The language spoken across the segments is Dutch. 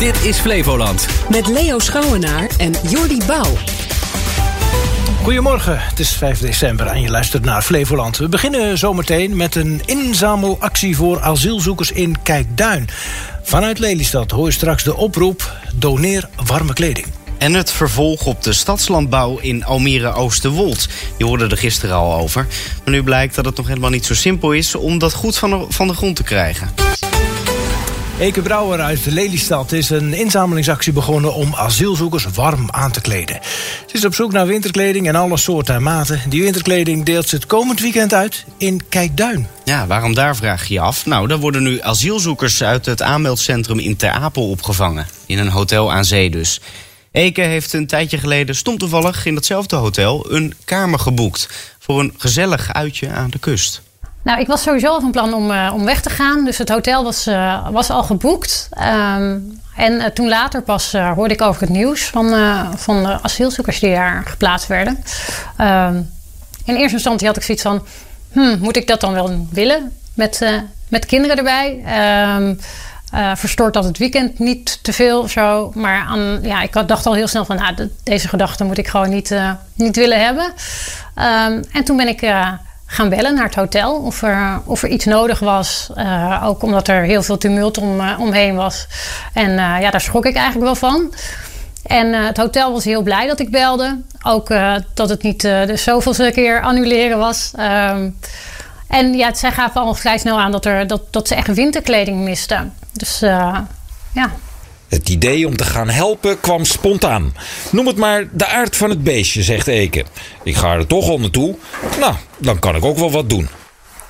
Dit is Flevoland. Met Leo Schouwenaar en Jordi Bouw. Goedemorgen, het is 5 december en je luistert naar Flevoland. We beginnen zometeen met een inzamelactie voor asielzoekers in Kijkduin. Vanuit Lelystad hoor je straks de oproep: doneer warme kleding. En het vervolg op de stadslandbouw in Almere Oosterwold. Je hoorde er gisteren al over. Maar nu blijkt dat het nog helemaal niet zo simpel is om dat goed van de, van de grond te krijgen. Eke Brouwer uit Lelystad is een inzamelingsactie begonnen om asielzoekers warm aan te kleden. Ze is op zoek naar winterkleding en alle soorten en maten. Die winterkleding deelt ze het komend weekend uit in Kijkduin. Ja, waarom daar vraag je je af? Nou, daar worden nu asielzoekers uit het aanmeldcentrum in Ter Apel opgevangen. In een hotel aan zee dus. Eke heeft een tijdje geleden, stom toevallig, in datzelfde hotel een kamer geboekt. Voor een gezellig uitje aan de kust. Nou, ik was sowieso al van plan om, uh, om weg te gaan. Dus het hotel was, uh, was al geboekt. Um, en uh, toen later pas hoorde ik over het nieuws van, van de asielzoekers die daar geplaatst werden. Um, in eerste instantie had ik zoiets van: hmm, moet ik dat dan wel willen? Met, met kinderen erbij. Um, verstoort dat het weekend niet te veel zo. Maar ja, ik dacht al heel snel van... Nou, deze gedachte moet ik gewoon niet, niet willen hebben. En toen ben ik gaan bellen naar het hotel... of er, of er iets nodig was. ook omdat er heel veel tumult om, omheen was. En ja, daar schrok ik eigenlijk wel van. En het hotel was heel blij dat ik belde. Ook dat het niet de zoveelste keer annuleren was... Um, en ja, zij gaven al vrij snel aan dat, er, dat, dat ze echt winterkleding misten. Dus ja. Het idee om te gaan helpen kwam spontaan. Noem het maar de aard van het beestje, zegt Eke. Ik ga er toch al naartoe. Nou, dan kan ik ook wel wat doen.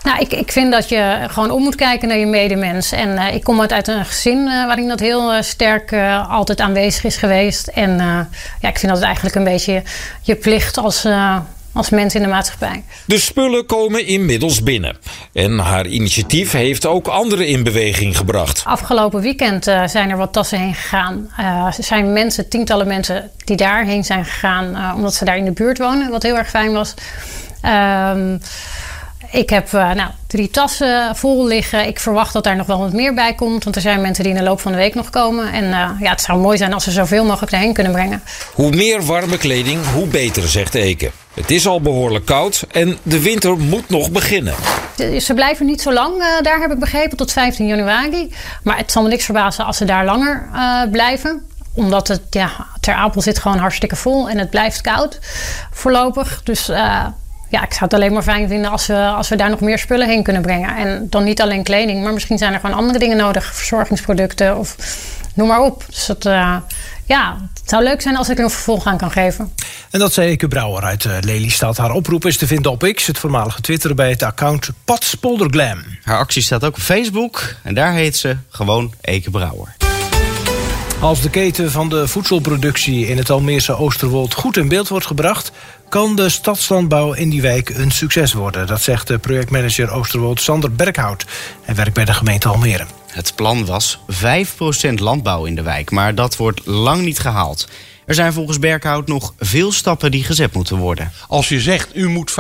Nou, ik, ik vind dat je gewoon om moet kijken naar je medemens. En uh, ik kom uit, een gezin uh, waarin dat heel uh, sterk altijd aanwezig is geweest. En ja, ik vind dat eigenlijk een beetje je plicht als als mens in de maatschappij. De spullen komen inmiddels binnen. En haar initiatief heeft ook anderen in beweging gebracht. Afgelopen weekend uh, zijn er wat tassen heen gegaan. Uh, er zijn mensen, tientallen mensen, die daarheen zijn gegaan. Uh, omdat ze daar in de buurt wonen, wat heel erg fijn was. Ehm, ik heb nou, drie tassen vol liggen. Ik verwacht dat daar nog wel wat meer bij komt. Want er zijn mensen die in de loop van de week nog komen. En ja, het zou mooi zijn als ze zoveel mogelijk daarheen kunnen brengen. Hoe meer warme kleding, hoe beter, zegt Eke. Het is al behoorlijk koud en de winter moet nog beginnen. Ze blijven niet zo lang, uh, daar heb ik begrepen, tot 15 januari. Maar het zal me niks verbazen als ze daar langer uh, blijven omdat het, ja, Ter Apel zit gewoon hartstikke vol en het blijft koud voorlopig. Dus ja, ik zou het alleen maar fijn vinden als we, als we daar nog meer spullen heen kunnen brengen. En dan niet alleen kleding, maar misschien zijn er gewoon andere dingen nodig. Verzorgingsproducten of noem maar op. Dus dat, ja, het zou leuk zijn als ik er een vervolg aan kan geven. En dat zei Eke Brouwer uit uh, Lelystad. Haar oproep is te vinden op X, het voormalige Twitter... bij het account Patspolderglam. Haar actie staat ook op Facebook en daar heet ze gewoon Eke Brouwer. Als de keten van de voedselproductie in het Almeerse Oosterwold goed in beeld wordt gebracht, kan de stadslandbouw in die wijk een succes worden. Dat zegt de projectmanager Oosterwold Sander Berghout. Hij werkt bij de gemeente Almere. Het plan was 5% landbouw in de wijk, maar dat wordt lang niet gehaald. Er zijn volgens Berghout nog veel stappen die gezet moeten worden. Als je zegt, u moet 50%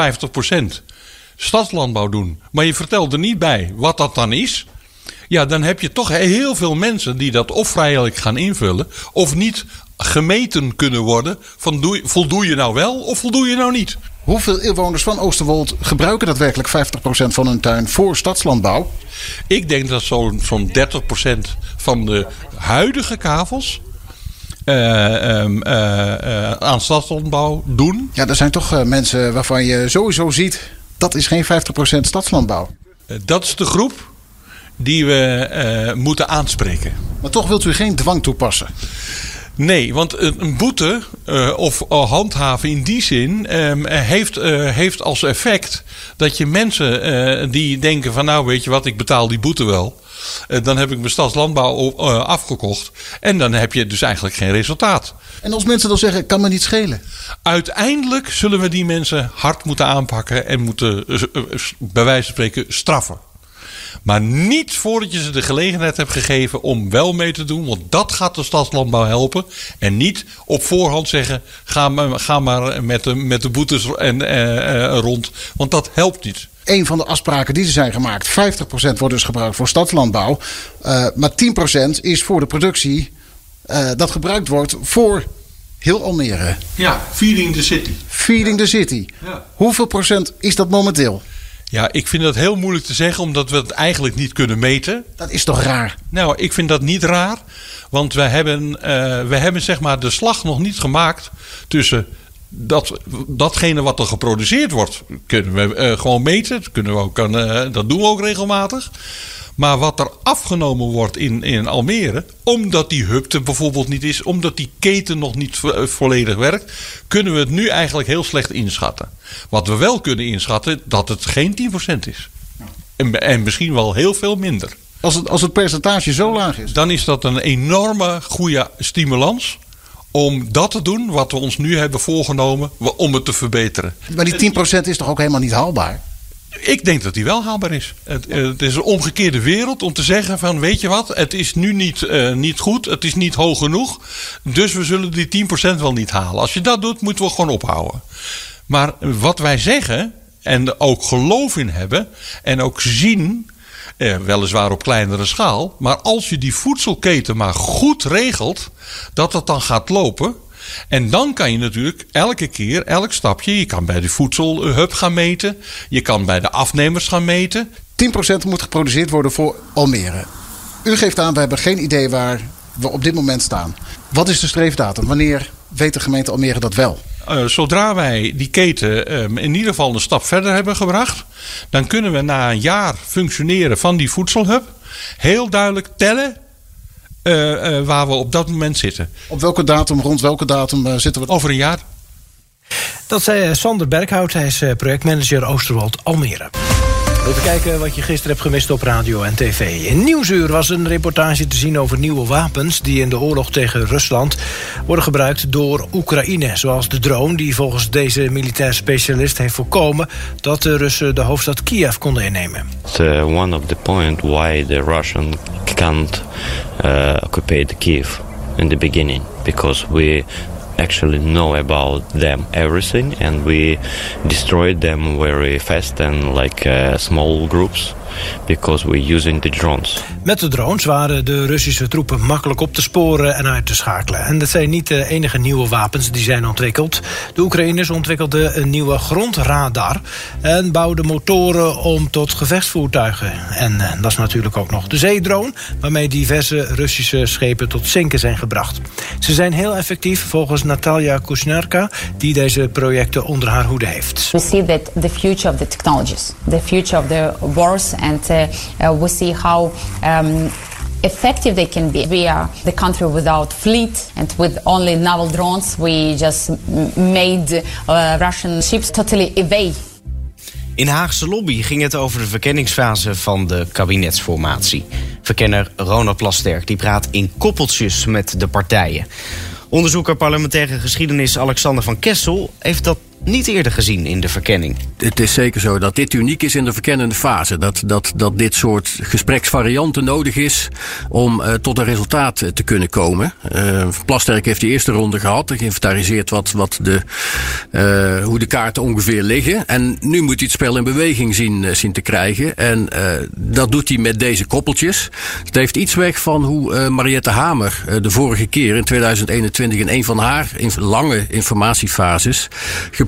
stadslandbouw doen, maar je vertelt er niet bij wat dat dan is... Ja, dan heb je toch heel veel mensen die dat of vrijelijk gaan invullen... of niet gemeten kunnen worden van doe, voldoe je nou wel of voldoe je nou niet. Hoeveel inwoners van Oosterwold gebruiken daadwerkelijk 50% van hun tuin voor stadslandbouw? Ik denk dat zo'n zo'n 30% van de huidige kavels uh, uh, aan stadslandbouw doen. Ja, er zijn toch mensen waarvan je sowieso ziet dat is geen 50% stadslandbouw. dat is de groep die we moeten aanspreken. Maar toch wilt u geen dwang toepassen? Nee, want een boete uh, of handhaven in die zin uh, heeft, uh, heeft als effect dat je mensen die denken van nou weet je wat, ik betaal die boete wel. dan heb ik mijn stadslandbouw afgekocht. En dan heb je dus eigenlijk geen resultaat. En als mensen dan zeggen, kan me niet schelen? Uiteindelijk zullen we die mensen hard moeten aanpakken en moeten bij wijze van spreken straffen. Maar niet voordat je ze de gelegenheid hebt gegeven om wel mee te doen. Want dat gaat de stadslandbouw helpen. En niet op voorhand zeggen: ga maar, ga maar met, de, met de boetes en, eh, eh, rond. Want dat helpt niet. Een van de afspraken die er zijn gemaakt: 50% wordt dus gebruikt voor stadslandbouw. Uh, maar 10% is voor de productie eh, dat gebruikt wordt voor heel Almere. Ja, feeding the city. Feeding the City. Ja. Hoeveel procent is dat momenteel? Ja, ik vind dat heel moeilijk te zeggen, omdat we het eigenlijk niet kunnen meten. Dat is toch raar? Nou, ik vind dat niet raar. Want wij hebben, eh, wij hebben zeg maar de slag nog niet gemaakt tussen dat, datgene wat er geproduceerd wordt. Kunnen we eh, gewoon meten. Dat, kunnen we ook, eh, dat doen we ook regelmatig. Maar wat er afgenomen wordt in, in Almere, omdat die hub er bijvoorbeeld niet is, omdat die keten nog niet vo- eh, volledig werkt, kunnen we het nu eigenlijk heel slecht inschatten. Wat we wel kunnen inschatten, dat het geen 10% is. En, en misschien wel heel veel minder. Als het, als het percentage zo laag is. Dan is dat een enorme goede stimulans om dat te doen wat we ons nu hebben voorgenomen om het te verbeteren. Maar die 10% is toch ook helemaal niet haalbaar? Ik denk dat die wel haalbaar is. Het, eh, het is een omgekeerde wereld om te zeggen van weet je wat, het is nu niet, eh, niet goed, het is niet hoog genoeg. Dus we zullen die 10% wel niet halen. Als je dat doet, moeten we gewoon ophouden. Maar wat wij zeggen en er ook geloof in hebben en ook zien, eh, weliswaar op kleinere schaal, maar als je die voedselketen maar goed regelt, dat het dan gaat lopen. En dan kan je natuurlijk elke keer, elk stapje, je kan bij de voedselhub gaan meten, je kan bij de afnemers gaan meten. 10% moet geproduceerd worden voor Almere. U geeft aan, we hebben geen idee waar we op dit moment staan. Wat is de streefdatum? Wanneer weet de gemeente Almere dat wel? Eh, zodra wij die keten eh, in ieder geval een stap verder hebben gebracht, dan kunnen we na een jaar functioneren van die voedselhub heel duidelijk tellen eh, eh, waar we op dat moment zitten. Op welke datum, rond welke datum zitten we? Over een jaar. Dat zei Sander Berghout, hij is projectmanager Oosterwold Almere. Even kijken wat je gisteren hebt gemist op radio en tv. In Nieuwsuur was een reportage te zien over nieuwe wapens... die in de oorlog tegen Rusland worden gebruikt door Oekraïne. Zoals de drone die volgens deze militair specialist heeft voorkomen... dat de Russen de hoofdstad Kiev konden innemen. It's uh, one of the point why the Russian can't uh, occupy the Kiev in the beginning because we actually know about them everything and we destroyed them very fast and like uh, small groups because we're using the drones. Met de drones waren de Russische troepen makkelijk op te sporen en uit te schakelen. En dat zijn niet de enige nieuwe wapens die zijn ontwikkeld. De Oekraïners ontwikkelden een nieuwe grondradar... en bouwden motoren om tot gevechtsvoertuigen. En eh, dat is natuurlijk ook nog de zeedrone... waarmee diverse Russische schepen tot zinken zijn gebracht. Ze zijn heel effectief volgens Natalia Kushnarka... die deze projecten onder haar hoede heeft. We see that the future of the technologies, the future of the wars, and uh, uh, we see how um, effective they can be. We are the country without fleet, and with only naval drones, we just made uh, Russian ships totally evade In Haagse lobby ging het over de verkenningsfase van de kabinetsformatie. Verkenner Ronald Plasterk die praat in koppeltjes met de partijen. Onderzoeker parlementaire geschiedenis Alexander van Kessel heeft dat niet eerder gezien in de verkenning. Het is zeker zo dat dit uniek is in de verkennende fase. Dat, dat, dat dit soort gespreksvarianten nodig is om uh, tot een resultaat te kunnen komen. Uh, Plasterk heeft de eerste ronde gehad. Geïnventariseerd wat, wat de, hoe de kaarten ongeveer liggen. En nu moet hij het spel in beweging zien, zien te krijgen. En dat doet hij met deze koppeltjes. Het heeft iets weg van hoe Mariette Hamer de vorige keer in 2021 in een van haar lange informatiefases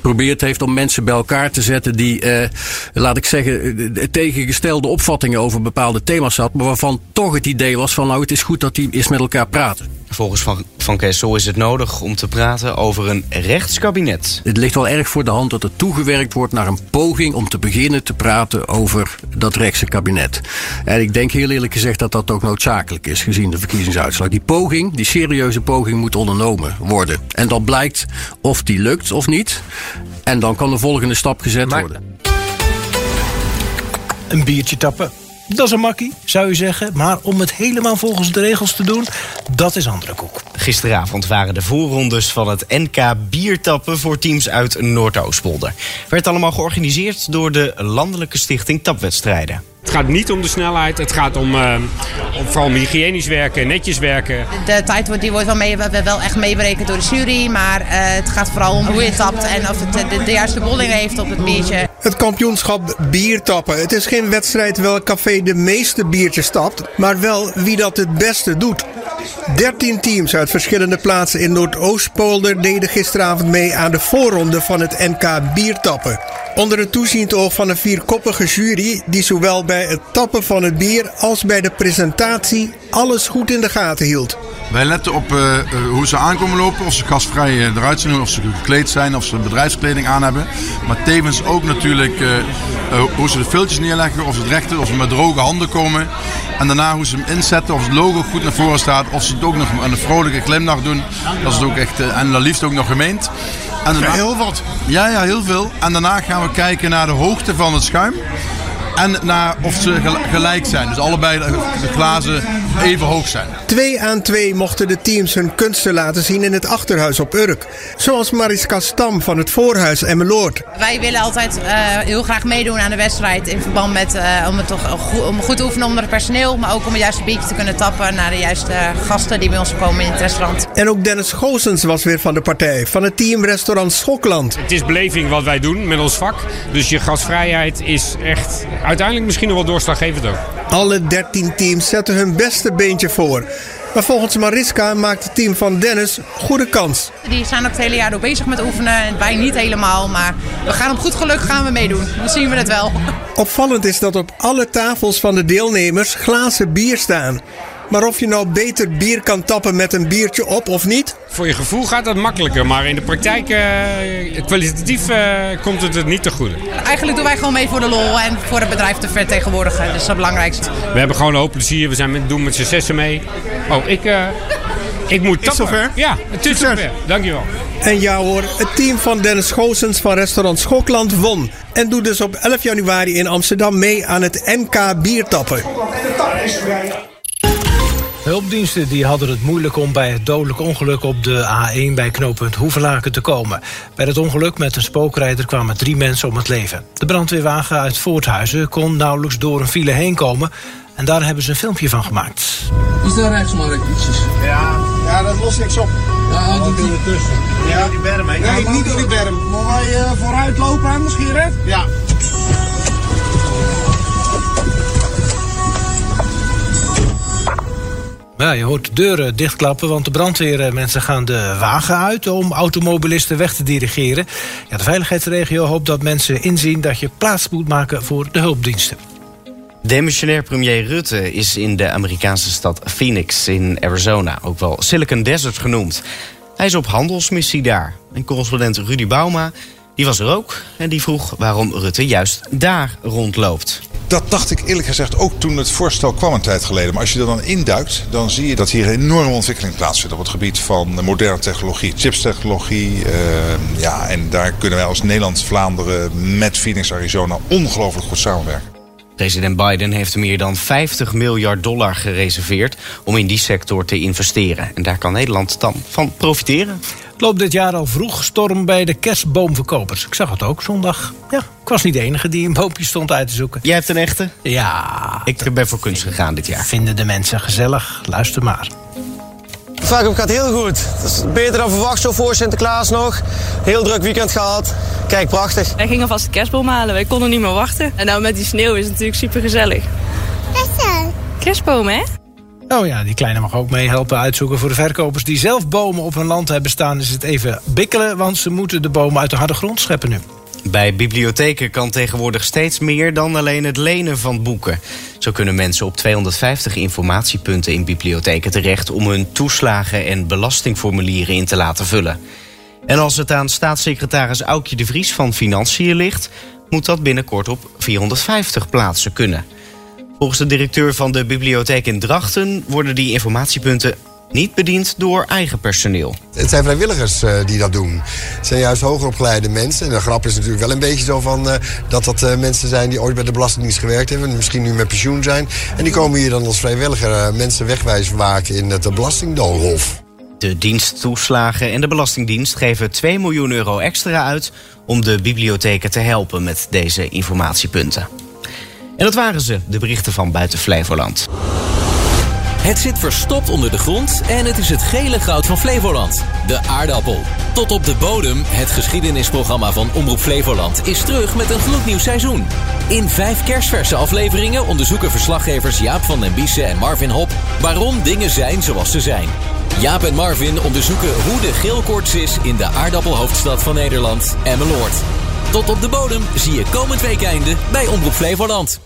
geprobeerd heeft om mensen bij elkaar te zetten die, eh, laat ik zeggen, tegengestelde opvattingen over bepaalde thema's had, maar waarvan toch het idee was van nou het is goed dat die eens met elkaar praten. Volgens Van, van Kessel is het nodig om te praten over een rechtskabinet. Het ligt wel erg voor de hand dat er toegewerkt wordt naar een poging om te beginnen te praten over dat rechtse kabinet. En ik denk heel eerlijk gezegd dat dat ook noodzakelijk is gezien de verkiezingsuitslag. Die poging, die serieuze poging moet ondernomen worden. En dan blijkt of die lukt of niet. En dan kan de volgende stap gezet maar, worden. Een biertje tappen. Dat is een makkie, zou je zeggen. Maar om het helemaal volgens de regels te doen, dat is andere koek. Gisteravond waren de voorrondes van het NK biertappen voor teams uit Noordoostpolder. Werd allemaal georganiseerd door de Landelijke Stichting Tapwedstrijden. Het gaat niet om de snelheid, het gaat om, uh, om vooral om hygiënisch werken, netjes werken. De tijd wordt, die wordt wel, mee, wel echt meeberekend door de jury, maar uh, het gaat vooral om hoe je tapt en of het de, de juiste bolling heeft op het biertje. Het kampioenschap biertappen. Het is geen wedstrijd welk café de meeste biertjes tapt, maar wel wie dat het beste doet. 13 teams uit verschillende plaatsen in Noordoostpolder deden gisteravond mee aan de voorronde van het NK Biertappen. Onder het toeziend oog van een vierkoppige jury die zowel bij het tappen van het bier als bij de presentatie alles goed in de gaten hield. Wij letten op uh, hoe ze aankomen lopen, of ze gastvrij eruit zien, of ze gekleed zijn, of ze bedrijfskleding aan hebben. Maar tevens ook natuurlijk hoe ze de filtjes neerleggen, of ze het of ze met droge handen komen. En daarna hoe ze hem inzetten, of het logo goed naar voren staat, of ze het ook nog een vrolijke glimlach doen. Dat is het ook echt, en liefst ook nog gemeend. En daarna, heel wat. Ja, ja, heel veel. En daarna gaan we kijken naar de hoogte van het schuim. En naar of ze gelijk zijn. Dus allebei de glazen even hoog zijn. Twee aan twee mochten de teams hun kunsten laten zien in het achterhuis op Urk. Zoals Mariska Stam van het Voorhuis Emmeloord. Wij willen altijd uh, heel graag meedoen aan de wedstrijd. In verband met uh, om, het toch goed, om goed te oefenen onder het personeel. Maar ook om het juiste biertje te kunnen tappen naar de juiste gasten die bij ons komen in het restaurant. En ook Dennis Goosens was weer van de partij. Van het team Restaurant Schokland. Het is beleving wat wij doen met ons vak. Dus je gastvrijheid is echt uiteindelijk misschien nog wel doorslaggevend ook. Alle 13 teams zetten hun beste beentje voor. Maar volgens Mariska maakt het team van Dennis goede kans. Die zijn ook het hele jaar door bezig met oefenen. Wij niet helemaal, maar we gaan op goed geluk gaan we meedoen. Dan zien we het wel. Opvallend is dat op alle tafels van de deelnemers glazen bier staan. Maar of je nou beter bier kan tappen met een biertje op of niet? Voor je gevoel gaat dat makkelijker, maar in de praktijk, uh, kwalitatief, uh, komt het het niet te goede. Eigenlijk doen wij gewoon mee voor de lol en voor het bedrijf te vertegenwoordigen. Dat is het belangrijkste. We hebben gewoon een hoop plezier. We zijn met, doen met z'n zessen mee. Oh, ik, uh, ik moet tappen. Is zover? Ja, het is zover. Dankjewel. En ja hoor, het team van Dennis Goossens van restaurant Schokland won. En doet dus op 11 januari in Amsterdam mee aan het NK Biertappen. Hulpdiensten die hadden het moeilijk om bij het dodelijk ongeluk op de A1 bij knooppunt Hoevelaken te komen. Bij het ongeluk met een spookrijder kwamen drie mensen om het leven. De brandweerwagen uit Voorthuizen kon nauwelijks door een file heen komen. En daar hebben ze een filmpje van gemaakt. Is daar rechts maar ietsjes? Ja, ja, dat lost niks op. Ja, die ertussen. Ja, die berm heen. Nee, niet door die berm. Moet wij uh, vooruit lopen en misschien red? Ja. Ja, je hoort deuren dichtklappen, want de brandweermensen gaan de wagen uit om automobilisten weg te dirigeren. Ja, de veiligheidsregio hoopt dat mensen inzien dat je plaats moet maken voor de hulpdiensten. Demissionair premier Rutte is in de Amerikaanse stad Phoenix in Arizona, ook wel Silicon Desert genoemd. Hij is op handelsmissie daar. En correspondent Rudy Bauma die was er ook en die vroeg waarom Rutte juist daar rondloopt. Dat dacht ik eerlijk gezegd ook toen het voorstel kwam een tijd geleden. Maar als je er dan induikt, dan zie je dat hier een enorme ontwikkeling plaatsvindt op het gebied van moderne technologie, chipstechnologie. Uh, ja, en daar kunnen wij als Nederland-Vlaanderen met Phoenix, Arizona ongelooflijk goed samenwerken. President Biden heeft meer dan 50 miljard dollar gereserveerd om in die sector te investeren. En daar kan Nederland dan van profiteren. Loopt dit jaar al vroeg storm bij de kerstboomverkopers. Ik zag het ook zondag. Ja, ik was niet de enige die een boompje stond uit te zoeken. Jij hebt een echte? Ja. Ik ben voor kunst gegaan dit jaar. Vinden de mensen gezellig? Luister maar. Het verkoop gaat heel goed. Is beter dan verwacht zo voor Sinterklaas nog. Heel druk weekend gehad. Kijk, prachtig. Wij gingen vast de kerstboom halen. Wij konden niet meer wachten. En nou met die sneeuw is het natuurlijk super gezellig. Kerstboom, hè? Oh ja, die kleine mag ook mee helpen uitzoeken. Voor de verkopers die zelf bomen op hun land hebben staan... is het even bikkelen, want ze moeten de bomen uit de harde grond scheppen nu. Bij bibliotheken kan tegenwoordig steeds meer dan alleen het lenen van boeken. Zo kunnen mensen op 250 informatiepunten in bibliotheken terecht... om hun toeslagen en belastingformulieren in te laten vullen. En als het aan staatssecretaris Aukje de Vries van Financiën ligt... moet dat binnenkort op 450 plaatsen kunnen. Volgens de directeur van de bibliotheek in Drachten... worden die informatiepunten niet bediend door eigen personeel. Het zijn vrijwilligers uh, die dat doen. Het zijn juist hogeropgeleide mensen. En de grap is natuurlijk wel een beetje zo van uh, dat dat uh, mensen zijn die ooit bij de Belastingdienst gewerkt hebben. En misschien nu met pensioen zijn. En die komen hier dan als vrijwilliger mensen wegwijs maken in het Belastingdoolhof. De diensttoeslagen en de Belastingdienst geven 2 miljoen euro extra uit om de bibliotheken te helpen met deze informatiepunten. En dat waren ze, de berichten van Buiten Flevoland. Het zit verstopt onder de grond en het is het gele goud van Flevoland. De aardappel. Tot op de bodem, het geschiedenisprogramma van Omroep Flevoland, is terug met een gloednieuw seizoen. In vijf kerstverse afleveringen onderzoeken verslaggevers Jaap van den Biesen en Marvin Hop waarom dingen zijn zoals ze zijn. Jaap en Marvin onderzoeken hoe de geelkoorts is in de aardappelhoofdstad van Nederland, Emmeloord. Tot op de bodem zie je komend weekende bij Omroep Flevoland.